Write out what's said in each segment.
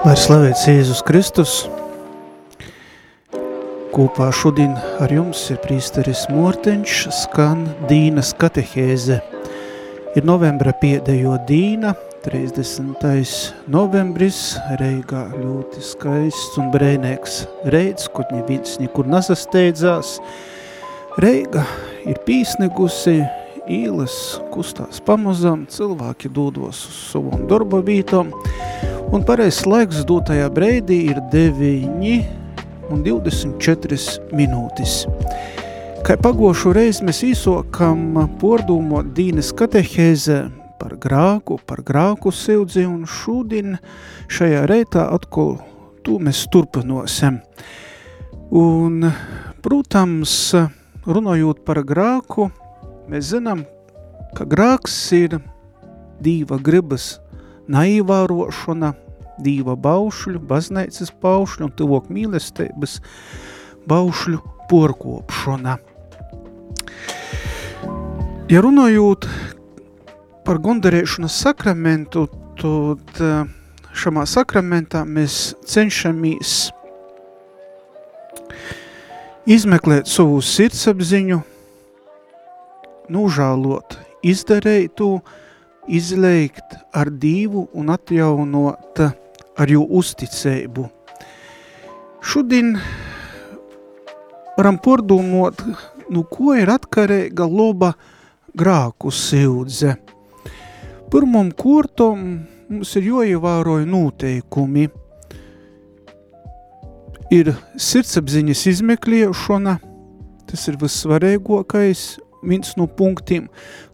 Lai slavēts Jēzus Kristus, kopā šodien ar jums ir prīsteris Morteņš, skan Dīnas katehēze. Ir novembra pēdējo Dīna, 30. novembris, Reigā ļoti skaists un brēnēks reids, kur neviens nekur nasasteidzās. Reiga ir pīsnegusi, īles kustās pamazam, cilvēki dūdos uz savam darba vītom, Un pareizs laiks dotajā breidī ir 9 un 24 minūtes. Kā pagošu reizi mēs īsokam pordūmo Dīnes katehēze par grāku, par grāku sildi, un šodien šajā reitā atkal tu mēs turpinosim. Un, protams, runājot par grāku, mēs zinām, ka grāks ir dīva gribas naivārošana, dīva baušļu, baznīcas baušļu un tuvok mīlestības baušļu porkopšana. Ja runājot par gondarēšanas sakramentu, tad eh, šamā sakramentā mēs cenšamies izmeklēt savu sirdsapziņu, nūžālot izdarītu, izleikt ar divu un atjaunot ar jū uzticēbu. Šodien varam pordūmot, nu ko ir atkarīga loba grāku sildze. Pirmam kurtom mums ir joievēroja noteikumi. Ir sirdsapziņas izmeklēšana, tas ir vissvarīgākais, viens no punktiem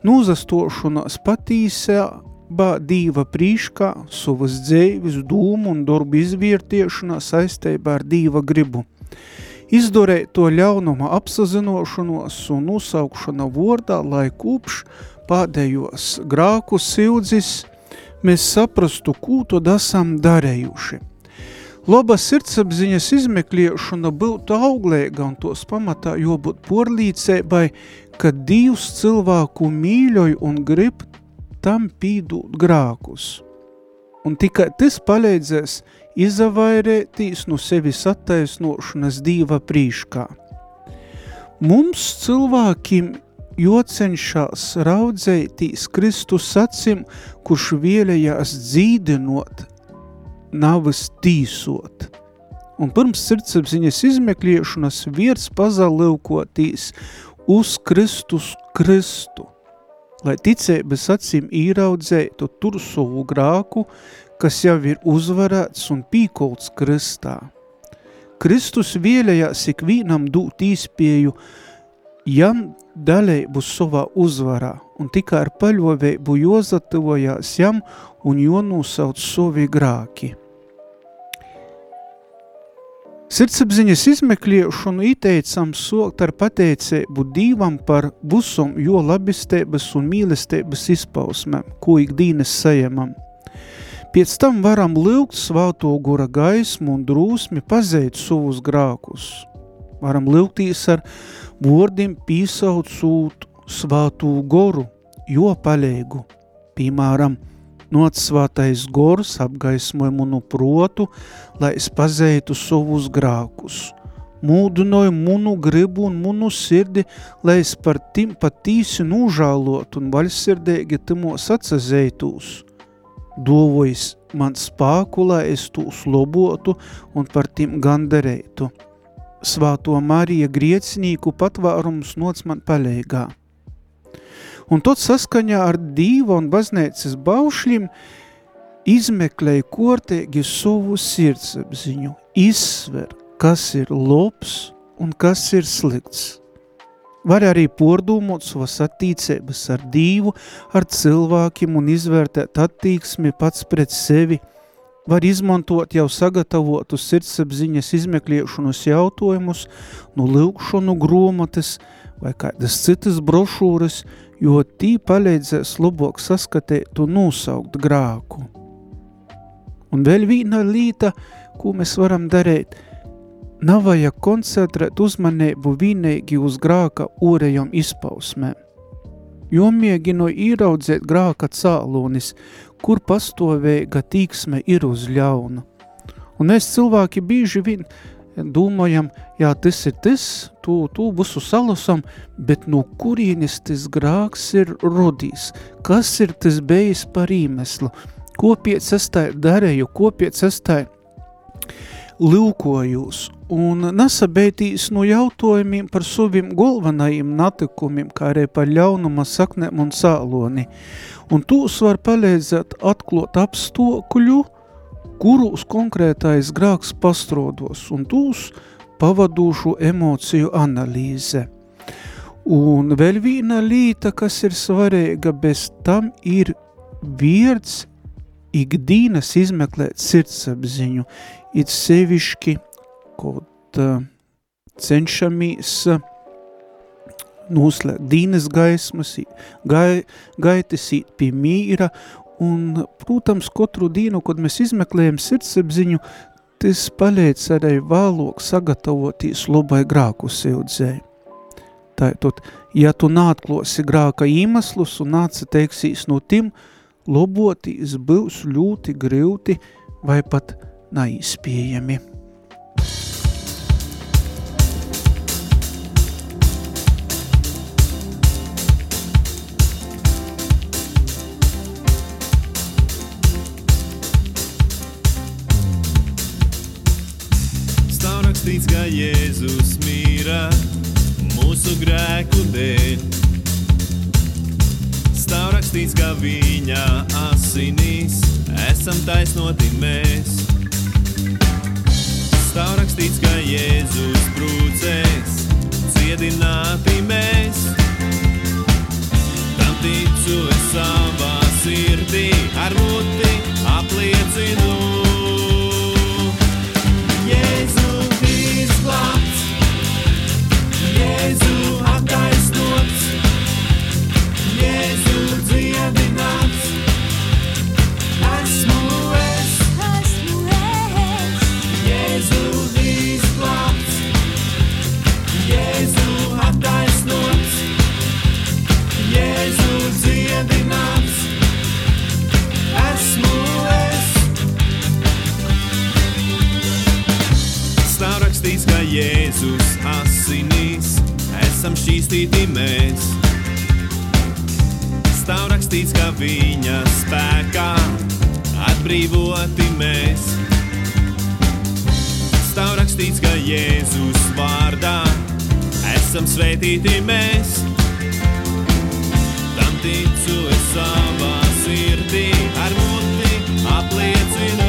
nūzastošanās patīsībā dīva prīškā savas dzēvis, dūmu un darbu izvērtiešanā saistībā ar dīva gribu. Izdorēt to ļaunuma apsazinošanos un nosaukšana vordā, lai kūpš pādējos grāku sildzis, mēs saprastu, kū to esam darējuši – Laba sirdsapziņas izmeklēšana būtu auglīga un tos pamatā jābūt porlīcēbai, ka Dievs cilvēku mīļoja un grib tam pīdūt grākus. Un tikai tas palīdzēs izavairētīs no sevis attaisnošanas Dieva prīškā. Mums cilvēkiem jocenšās raudzētīs Kristus acim, kurš vēlējās dzīdinot navas tīsot. Un pirms sirdsapziņas izmekliešanas vierts pazalivkotīs uz Kristus Kristu, lai ticības acīm īraudzētu tur savu grāku, kas jau ir uzvarēts un pīkolts kristā. Kristus vēlējās ikvīnam dūt īspēju jam dalību savā uzvarā, un tikai ar paļovēju jozatavojās jam un jonūsauc savi grāki. Sirdsapziņas izmeklēšanu ieteicam sokt ar pateicību Dīvam par busum jo labistēbas un mīlestēbas izpausmēm, ko ikdīnes sajamam. Pēc tam varam lūgt svāto gura gaismu un drūsmi pazeit savus grākus. Varam lūgtīs ar vārdiem pīsaucūt svātū goru, jo palēgu, piemēram, Notsvātais gors apgaismoja munu protu, lai es pazeitu savus grākus. Mūdinoja munu gribu un munu sirdi, lai es par tim patīsi nūžālot un vaļsirdēgi timos atsazeitos. Dovojis man spāku, lai es tūs lobotu un par tim gandarētu. Svāto Marija griecinīku patvārums noc man palēgā un tot saskaņā ar dīva un baznēcas baušļiem izmeklēja kortēgi savu sirdsapziņu, izsver, kas ir labs un kas ir slikts. Var arī pordūmot savas attīcības ar dīvu, ar cilvēkiem un izvērtēt attīksmi pats pret sevi, var izmantot jau sagatavotu sirdsapziņas izmeklēšanas jautājumus no lūkšanu gromates vai kādas citas brošūras, jo tī palīdzēs labāk saskatīt un nosaukt grāku. Un vēl viena līta, ko mēs varam darīt, nav vajag koncentrēt uzmanību vienīgi uz grāka ūrejam izpausmēm. Jo mēģino īraudzēt grāka cālonis, kur pastovēga tīksme ir uz ļaunu. Un mēs cilvēki bieži vien domājam, jā, tas ir tas, tu, tu visu salasam, bet no kurienes tas grāks ir rodījis? Kas ir tas bijis par īmeslu? Ko piec es tā darēju, ko piec es tā lūkojos un nesabeitīs no jautājumiem par saviem galvenajiem natikumiem, kā arī par ļaunuma saknēm un sāloni. Un tūs var palīdzēt atklot apstokļu, kurus konkrētais grāks pastrodos, un tūs pavadošu emociju analīze. Un vēl viena līta, kas ir svarīga, bez tam ir vierds ikdīnas izmeklēt sirdsapziņu, it sevišķi, kaut uh, cenšamies uh, noslēgt dīnas gaismas, gai, gaitas pie mīra, un, protams, katru dienu, kad mēs izmeklējam sirdsapziņu, tas palīdz arī vēlāk sagatavoties labai grāku sildzēji. Tātad, ja tu nātklosi grāka īmeslus un nāci teiksīs no tim, lobotīs būs ļoti grūti vai pat neizpējami. Stāv rakstīts, ka Jēzus mīra mūsu grēku dēļ stāv rakstīts, ka viņa asinīs esam taisnoti mēs. Jēzus brūcēs dziedināti mēs. Tam ticu es savā sirdī, ar muti apliecinu. Esam šķīstīti mēs stāv rakstīts, ka viņa spēkā atbrīvoti mēs. Stāv rakstīts, ka Jēzus vārdā esam svētīti mēs. Tam ticu es savā sirdī, ar muti apliecinu.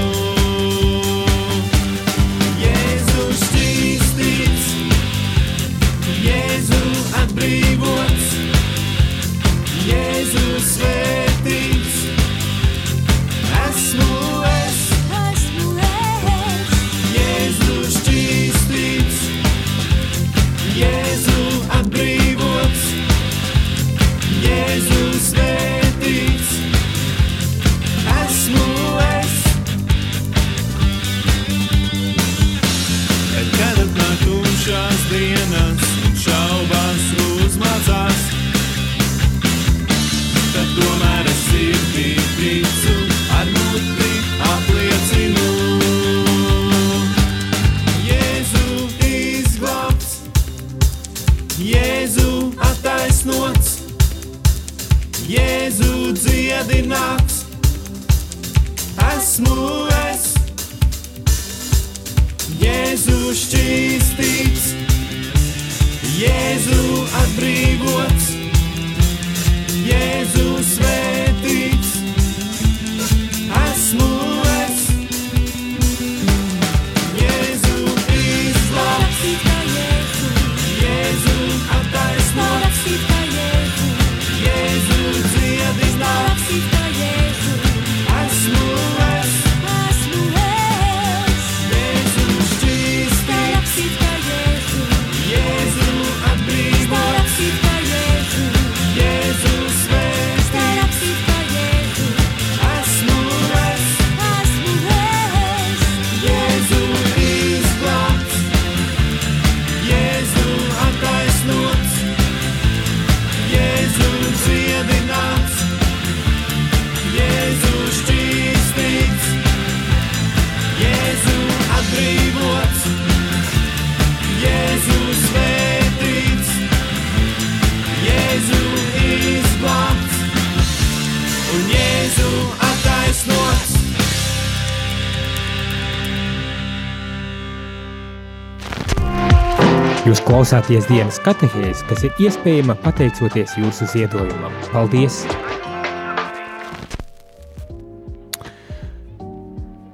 Klausāties dienas katehēs, kas ir iespējama pateicoties jūsu ziedojumam. Paldies!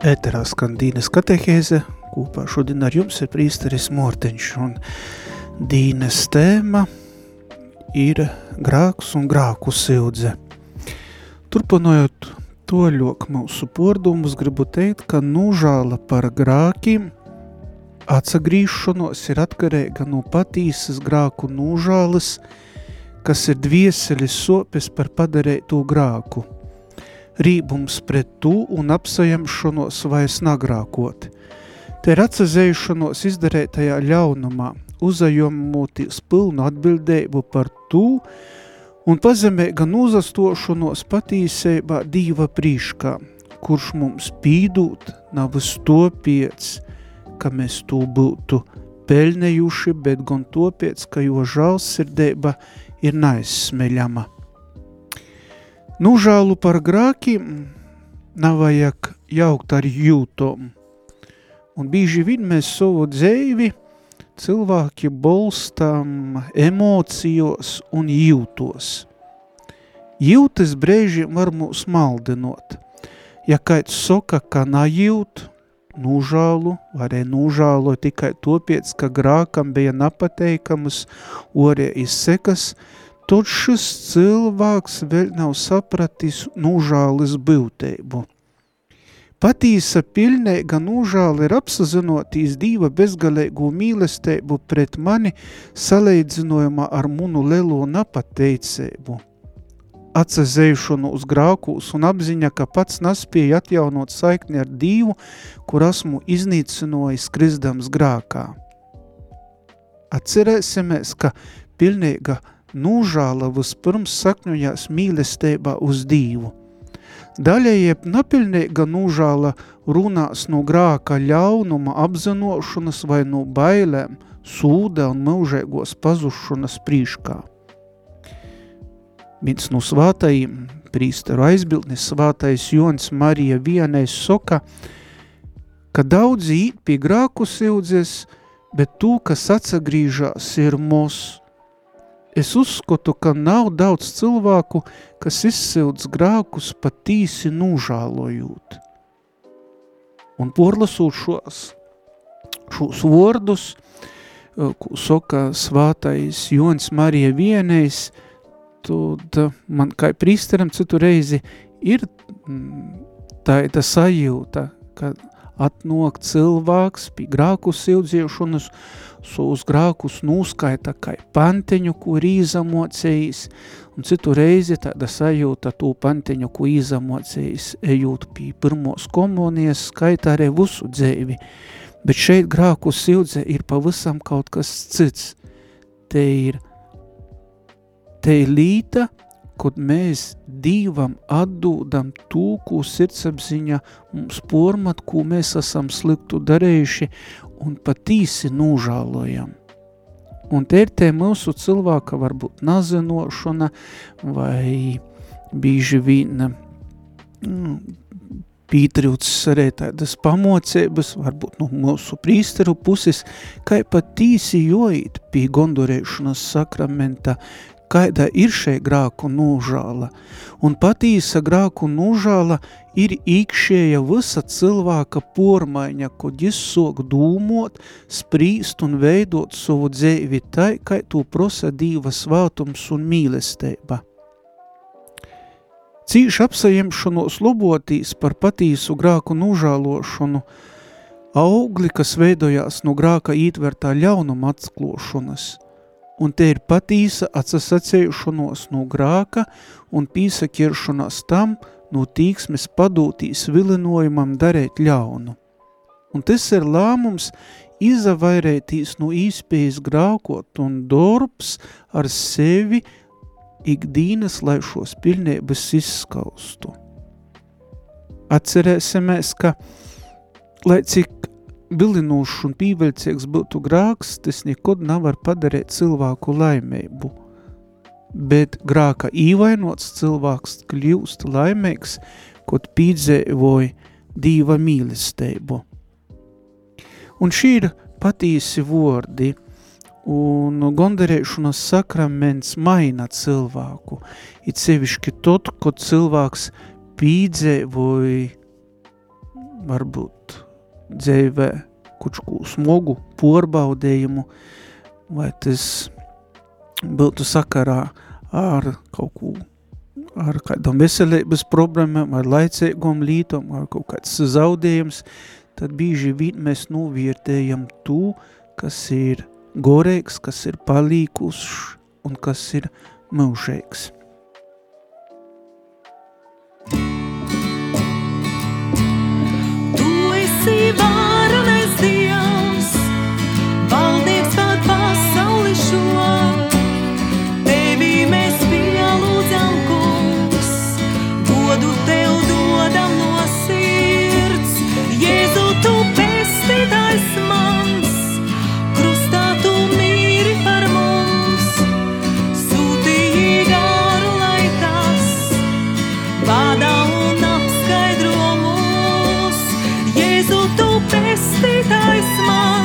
Ēterā skan Dīnes katehēze, kopā šodien ar jums ir prīsteris Morteņš, un Dīnes tēma ir grāks un grāku sildze. Turpinojot toļok mūsu pordumus, gribu teikt, ka nužāla par grākiem atsagrīšanos ir atkarīga no patīsas grāku nužāles, kas ir dvieseļas sopes par padarēto grāku rībums pret tū un apsajamšanos vairs nagrākot. Te ir atsazējušanos izdarētajā ļaunumā, uzajomūtīs pilnu atbildēbu par tū un pazemē gan uzastošanos patīsībā dīva prīškā, kurš mums pīdūt nav stopiec, ka mēs tū būtu peļnejuši, bet gan topiec, ka jo žālsirdēba ir naizsmeļama. Nužālu par grākiem nav vajag jaukt ar jūtom. Un bīži vien mēs savu dzēvi cilvēki bolstam emocijos un jūtos. Jūtas brēžiem var mūs maldinot. Ja kāds soka, ka najūt, nužālu, varēja nužālo tikai topiec, ka grākam bija napateikamas, orie izsekas, tad šis cilvēks vēl nav sapratis nužālis būtību. Patīsa pilnīga nužāla ir apsazinotīs Dīva bezgalīgu mīlestību pret mani salīdzinojumā ar munu lelo napateicību. Atsazējušanu uz grākūs un apziņa, ka pats nespēja atjaunot saikni ar Dīvu, kur esmu iznīcinojis krizdams grākā. Atcerēsimies, ka pilnīga nūžāla vispirms sakņojās mīlestībā uz Dīvu. Daļai jeb napilnīga nūžāla runās no grāka ļaunuma apzinošanas vai no bailēm, sūda un mūžēgos pazušanas prīškā. Viens no svātajiem prīsteru aizbildnis svātais Jons Marija vienais soka, ka daudzi īt pie grāku sildzies, bet tū, kas atsagrīžās, ir mūsu Es uzskatu, ka nav daudz cilvēku, kas izsilds grākus patīsi nūžālojūt. Un porlasūt šos, šos vordus, ko soka svātais Jons Marija vienais, tad man kā prīsteram citu reizi ir tāda sajūta, ka atnok cilvēks pie grāku sildziešanas, uz grākus nūskaita kai panteņu, ko ir izamocējis, un citu reizi tāda sajūta tū panteņu, ko izamocējis, ejot pie pirmos komunijas, skaita arī visu dzēvi. Bet šeit grāku sildze ir pavisam kaut kas cits. Te ir, te ir līta, kad mēs Dīvam atdūdam tū, ko sirdsapziņa mums pormat, ko mēs esam sliktu darējuši un patīsi nūžālojam. Un te ir te mūsu cilvēka varbūt nazinošana vai bīži vien mm, pītrūcis arī tādas pamocības, varbūt no mūsu prīsteru puses, kā patīsi joīt pie gondorēšanas sakramenta, kāda ir šeit grāku nūžāla. Un patīsa grāku nūžāla ir īkšēja visa cilvēka pormaiņa, kod jis sok dūmot, sprīst un veidot savu dzēvi tai, kai tu prosa dīva svātums un mīlesteiba. Cīši apsajemšanos lobotīs par patīsu grāku nūžālošanu, augli, kas veidojās no grāka ītvertā ļaunuma atsklošanas – un te ir patīsa atsasacējušanos no grāka un pīsakiršanās tam no tīksmes padūtīs vilinojumam darēt ļaunu. Un tas ir lēmums izavairētīs no īspējas grākot un dorbs ar sevi ikdīnas, lai šos pilnības izskaustu. Atcerēsimies, ka, lai cik vilinošs un pīveļcīgs būtu grāks, tas nekod nevar padarīt cilvēku laimību. bet grāka īvainots cilvēks kļūst laimīgs, kod pīdzēvoja dīva mīlestību. Un šī ir patīsi vordi, un gondarēšanas sakraments maina cilvēku, it sevišķi tot, kod cilvēks pīdzēvoja varbūt dzīvē kučku smogu porbaudējumu, vai tas būtu sakarā ar kaut ko, ar kādām veselības problēmām, ar laicīgām lītām, ar kaut kāds zaudējums, tad bīži vien mēs novērtējam to, kas ir gorīgs, kas ir palīkus un kas ir mūžīgs. divine. Pestītājs mans,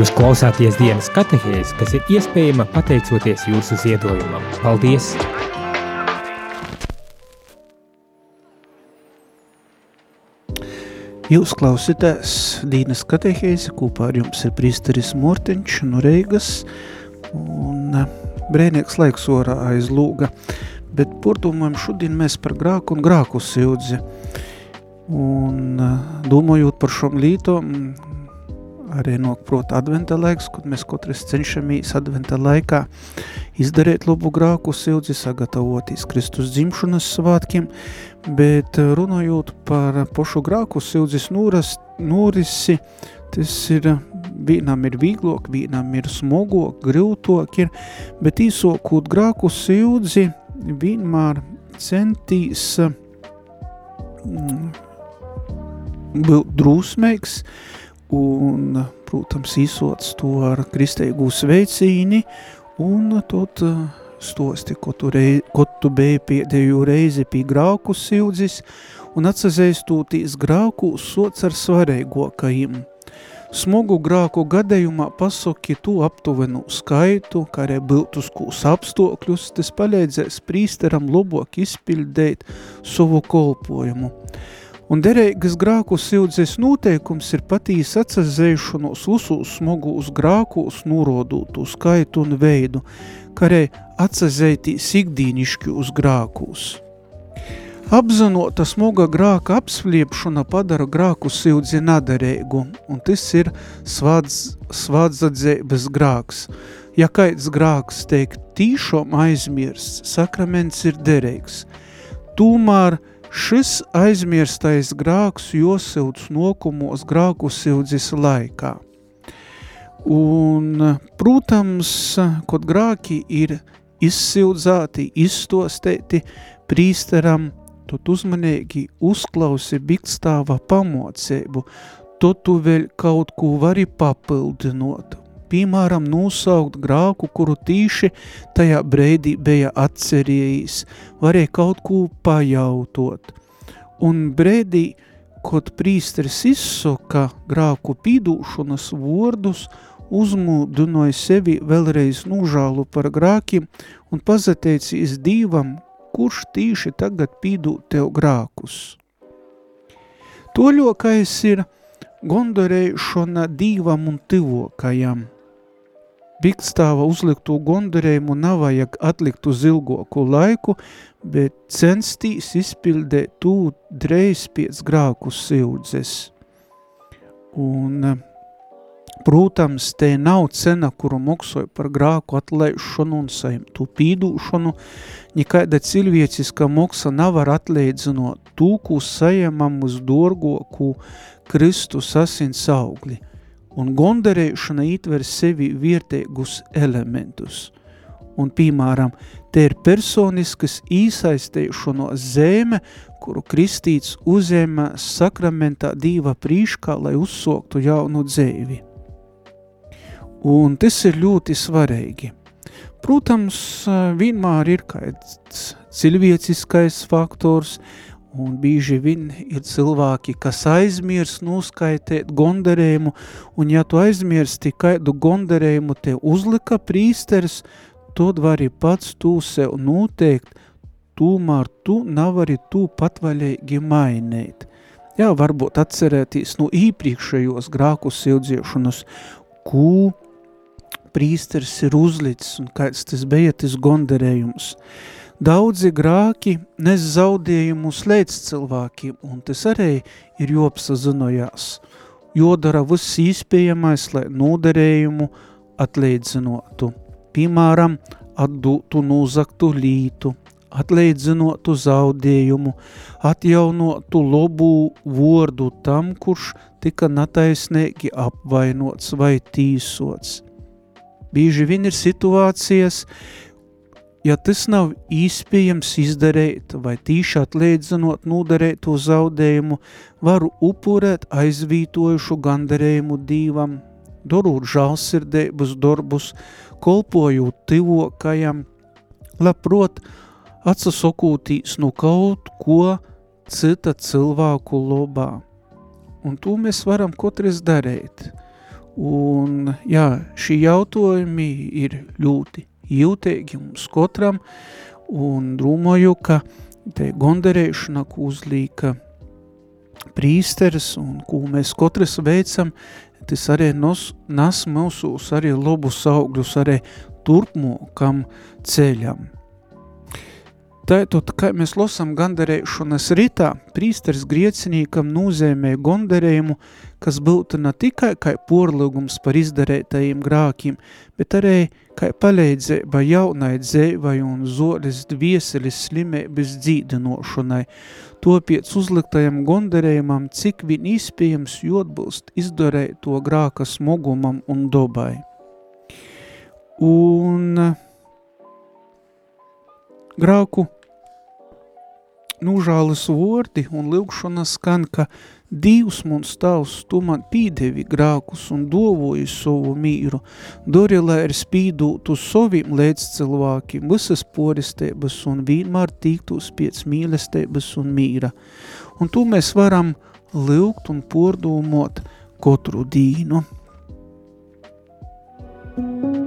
Jūs klausāties dienas katehēs, kas ir iespējama pateicoties jūsu ziedojumam. Paldies! Jūs klausītājs Dīnas katehēzi, kopā ar jums ir prīsteris Morteņš no Reigas, un eh, brēnieks laiks orā aiz lūga, bet pordomājam šodien mēs par grāku un grāku sildzi, un eh, domājot par šom lītom, arī nok prot adventa laiks, kad mēs katrs cenšamies adventa laikā izdarīt labu grāku sildzi, sagatavoties Kristus dzimšanas svātkiem, bet eh, runājot par pošu grāku sildzes noras, norisi, tas ir, vienam ir vīglok, vienam ir smogok, grūtok ir, bet īsokūt grāku sildzi vienmēr centīs mm, būt drūsmīgs, un, protams, īsots to ar kristīgu sveicīni, un eh, stosti, ko tu, rei, ko tu biji pēdējo reizi pie grauku sildzis, un atsazeistūtīs grauku sots ar svarīgokajiem. Smogu grāku gadījumā pasaki tu aptuvenu skaitu, kā arī biltuskūs apstokļus, tas palīdzēs prīsteram labāk izpildēt savu kolpojumu. Un derīgas grāku sildzes noteikums ir patīs atsazēšanos uzūs smogūs grākūs norodūtu skaitu un veidu, kā arī atsazētīs ikdīniški uz grākūs. Apzinota smoga grāka apsliepšana padara grāku sildzi nadarīgu, un tas ir svādz, svādzadzēbes grāks. Ja kaits grāks teik tīšom aizmirsts, sakraments ir derīgs. Tūmēr šis aizmirstais grāks josilds nokumos grāku sildzis laikā. Un, protams, kad grāki ir izsildzāti, izstostēti prīsteram, tad uzmanīgi uzklausi bikstāva pamocību, tad tu vēl kaut ko vari papildinot. Piemēram, nosaukt grāku, kuru tīši tajā breidī bija atcerējis, varēja kaut ko pajautot. Un breidī, kad prīsteris izsoka grāku pīdūšanas vordus uzmūdinoja sevi vēlreiz nūžālu par grākiem un pazateicīs Dīvam, kurš tīši tagad pīdū tev grākus. Toļokais ir gondorēšana Dīvam un tivokajam. Bikstāva uzliktu gondorējumu nav vajag atlikt uz ilgoku laiku, bet censtīs izpildēt tū dreiz piec grāku sildzes. Un Protams, te nav cena, kuru moksoja par grāku atlaišanu un saimtu pīdūšanu, nikaida cilvēciska moksa nav ar atleidzinot tūku sajamam uz dorgoku Kristus asins augli, un gondarēšana ietver sevi vietēgus elementus. Un, piemēram, te ir personiskas īsaistēšano zēme, kuru kristīts uzēma sakramentā dīva prīškā, lai uzsoktu jaunu dzēvi. Un tas ir ļoti svarīgi. Protams, vienmēr ir kāds cilvēciskais faktors, un bīži vien ir cilvēki, kas aizmirs noskaitēt gondarējumu, un ja tu aizmirsti kādu gondarējumu te uzlika prīsteris, tad vari pats tu sev noteikt, tomēr tu nav arī tu patvaļīgi mainīt. Jā, varbūt atcerēties no īpriekšējos grāku sildziešanas, ko prīsteris ir uzlicis un kāds tas bija tas gondarējums. Daudzi grāki nes zaudējumus līdz cilvēkiem, un tas arī ir jopsazinojās. Jodara viss īspējamais, lai noderējumu atlīdzinotu. Piemēram, atdūtu nozaktu lītu, atleidzinotu zaudējumu, atjaunotu lobu vordu tam, kurš tika nataisnīgi apvainots vai tīsots. Bieži vien ir situācijas, ja tas nav īspējams izdarīt vai tīši atliedzinot nodarēt to zaudējumu, varu upurēt aizvītojušu gandarējumu dīvam, darot žālsirdēbus darbus, kolpojot tivokajam, labprot atsasokūtīs no kaut ko cita cilvēku lobā. Un to mēs varam katrs darīt – Un, jā, šī jautājumi ir ļoti jūtīgi mums katram, un domāju, ka te gondarēšana, ko uzlīka prīsteris un ko mēs katrs veicam, tas arī nos, nas mūsus arī labus augļus arī turpmokam ceļam. Tātad, kā mēs lasām gandarēšanas ritā, prīsters griecinīkam nozīmē gandarējumu, kas būtu ne tikai kā porlūgums par izdarētajiem grākiem, bet arī kā palīdzība jaunai dzēvai un zolis dvieselis slimības dzīdinošanai. Topiec uzliktajam gandarējumam, cik vien iespējams jotbilst izdarēt to grāka smogumam un dobai. Un grāku nūžālas vordi un lūkšana skan, ka Dievs mums tavs, tu man pīdevi grākus un dovoji savu mīru, dori, lai ir spīdūtu saviem līdz cilvēkiem, visas poristēbas un vienmēr tīktos piec mīlestēbas un mīra. Un tu mēs varam lūgt un pordomot katru dīnu. God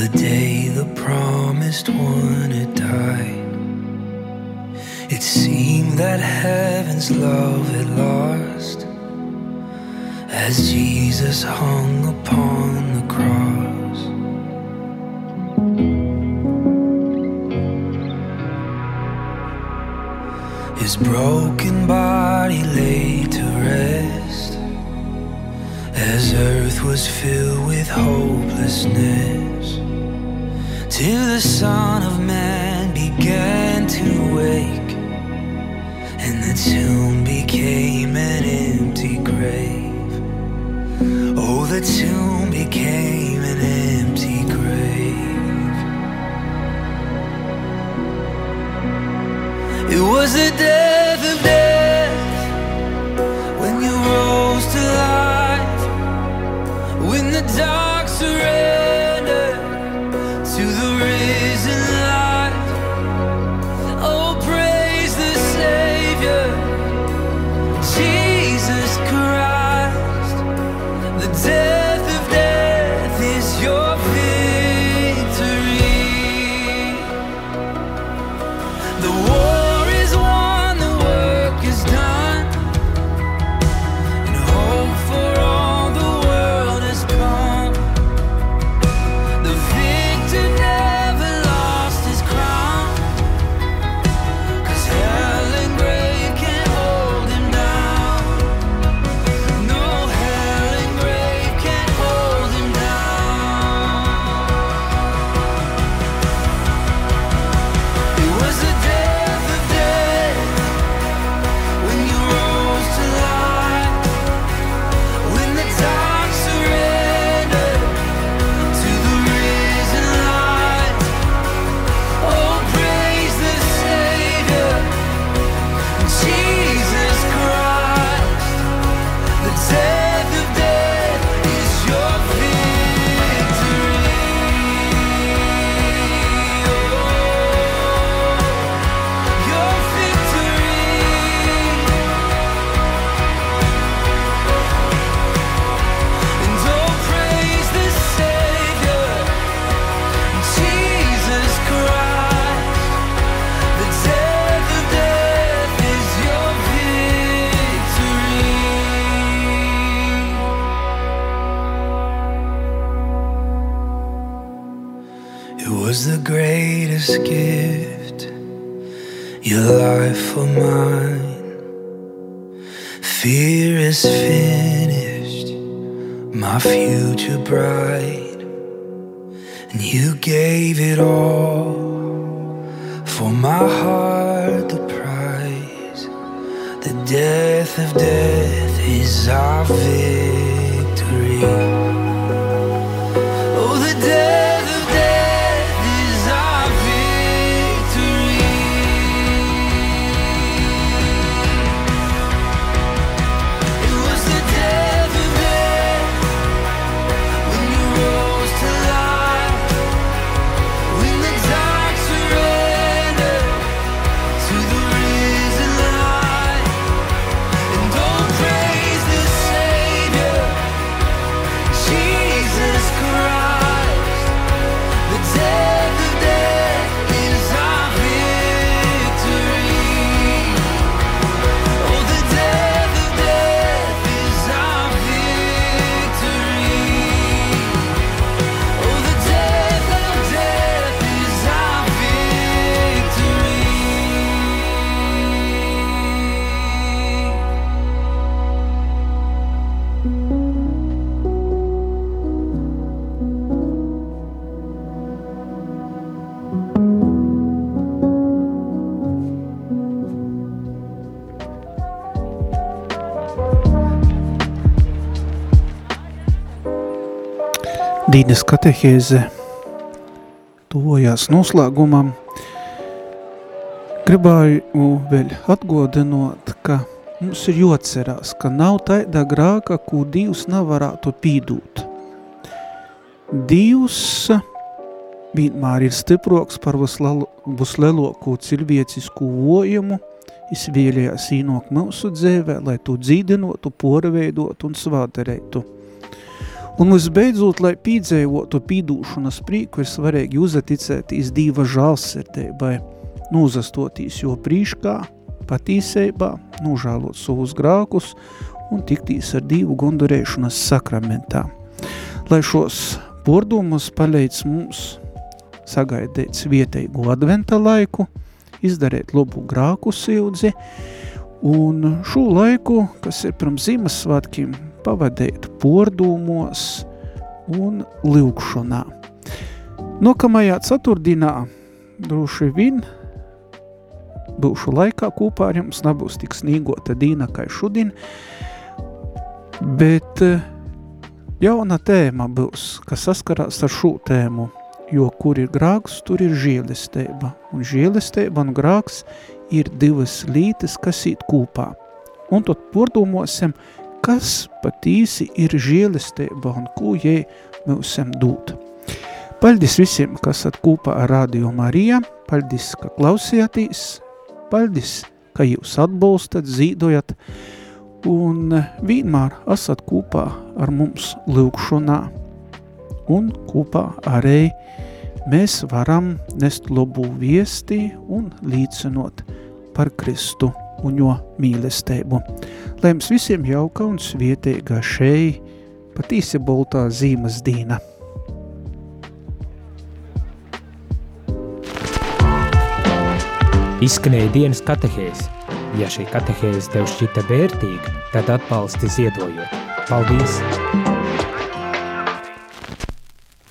the day the promised one had died. It seemed that heaven's love had lost as Jesus hung upon the cross. His broken body lay to rest as earth was filled with hopelessness till the Son of Man began to wake, and the tomb became an empty grave. Oh, the tomb became an empty grave. It was the day. Fear is finished, my future bright, and you gave it all for my heart the prize. The death of death is our victory. Dīnes katehēze tuvojās noslēgumam. Gribēju vēl atgodinot, ka mums ir jocerās, ka nav taida grāka, ko Dievs nevarētu pīdūt. Dievs vienmēr ir stiproks par vislielāko cilvēcisku vojumu, izvēlējās īnok mūsu dzēvē, lai to dzīdinotu, porveidotu un svāderētu. Un visbeidzot, lai pīdzējotu pīdūšanas prīku, ir svarīgi uzaticētīs Dīva žālsirdībai, nūzastotīs jo prīškā, patīseibā, nūžālot savus grākus un tiktīs ar Dīvu gondurēšanas sakramentā. Lai šos pordumus palīdz mums sagaidīt vietēju adventa laiku, izdarīt labu grāku sildzi, un šo laiku, kas ir pirms Ziemassvētkiem, pavadīt pordūmos un lūkšanā. Nākamajā ceturtdienā droši vien būšu laikā kopā ar jums, nebūs tik snīgota dīna kā šodien, bet eh, jauna tēma būs, kas saskarās ar šo tēmu, jo kur ir grāks, tur ir žēlestība, un žēlestība un grāks ir divas lītes, kas īt kopā. Un tad pordomāsim, kas patīsi ir žēlestība un ko jai mūsam dūt. Paldies visiem, kas at kopā ar Radio Marija, paldies, ka klausījāties, paldies, ka jūs atbalstat, zīdojat. Un vienmēr esat kopā ar mums lūkšanā un kopā arī mēs varam nest labu viesti un līdzinot par Kristu un jo mīlestību. Lai jums visiem jauka un svietēga šei patīsi boltā zīmes dīna. Izskanēja dienas katehēs. Ja šī katehēze tev šķita vērtīga, tad atbalsti ziedojot. Paldies!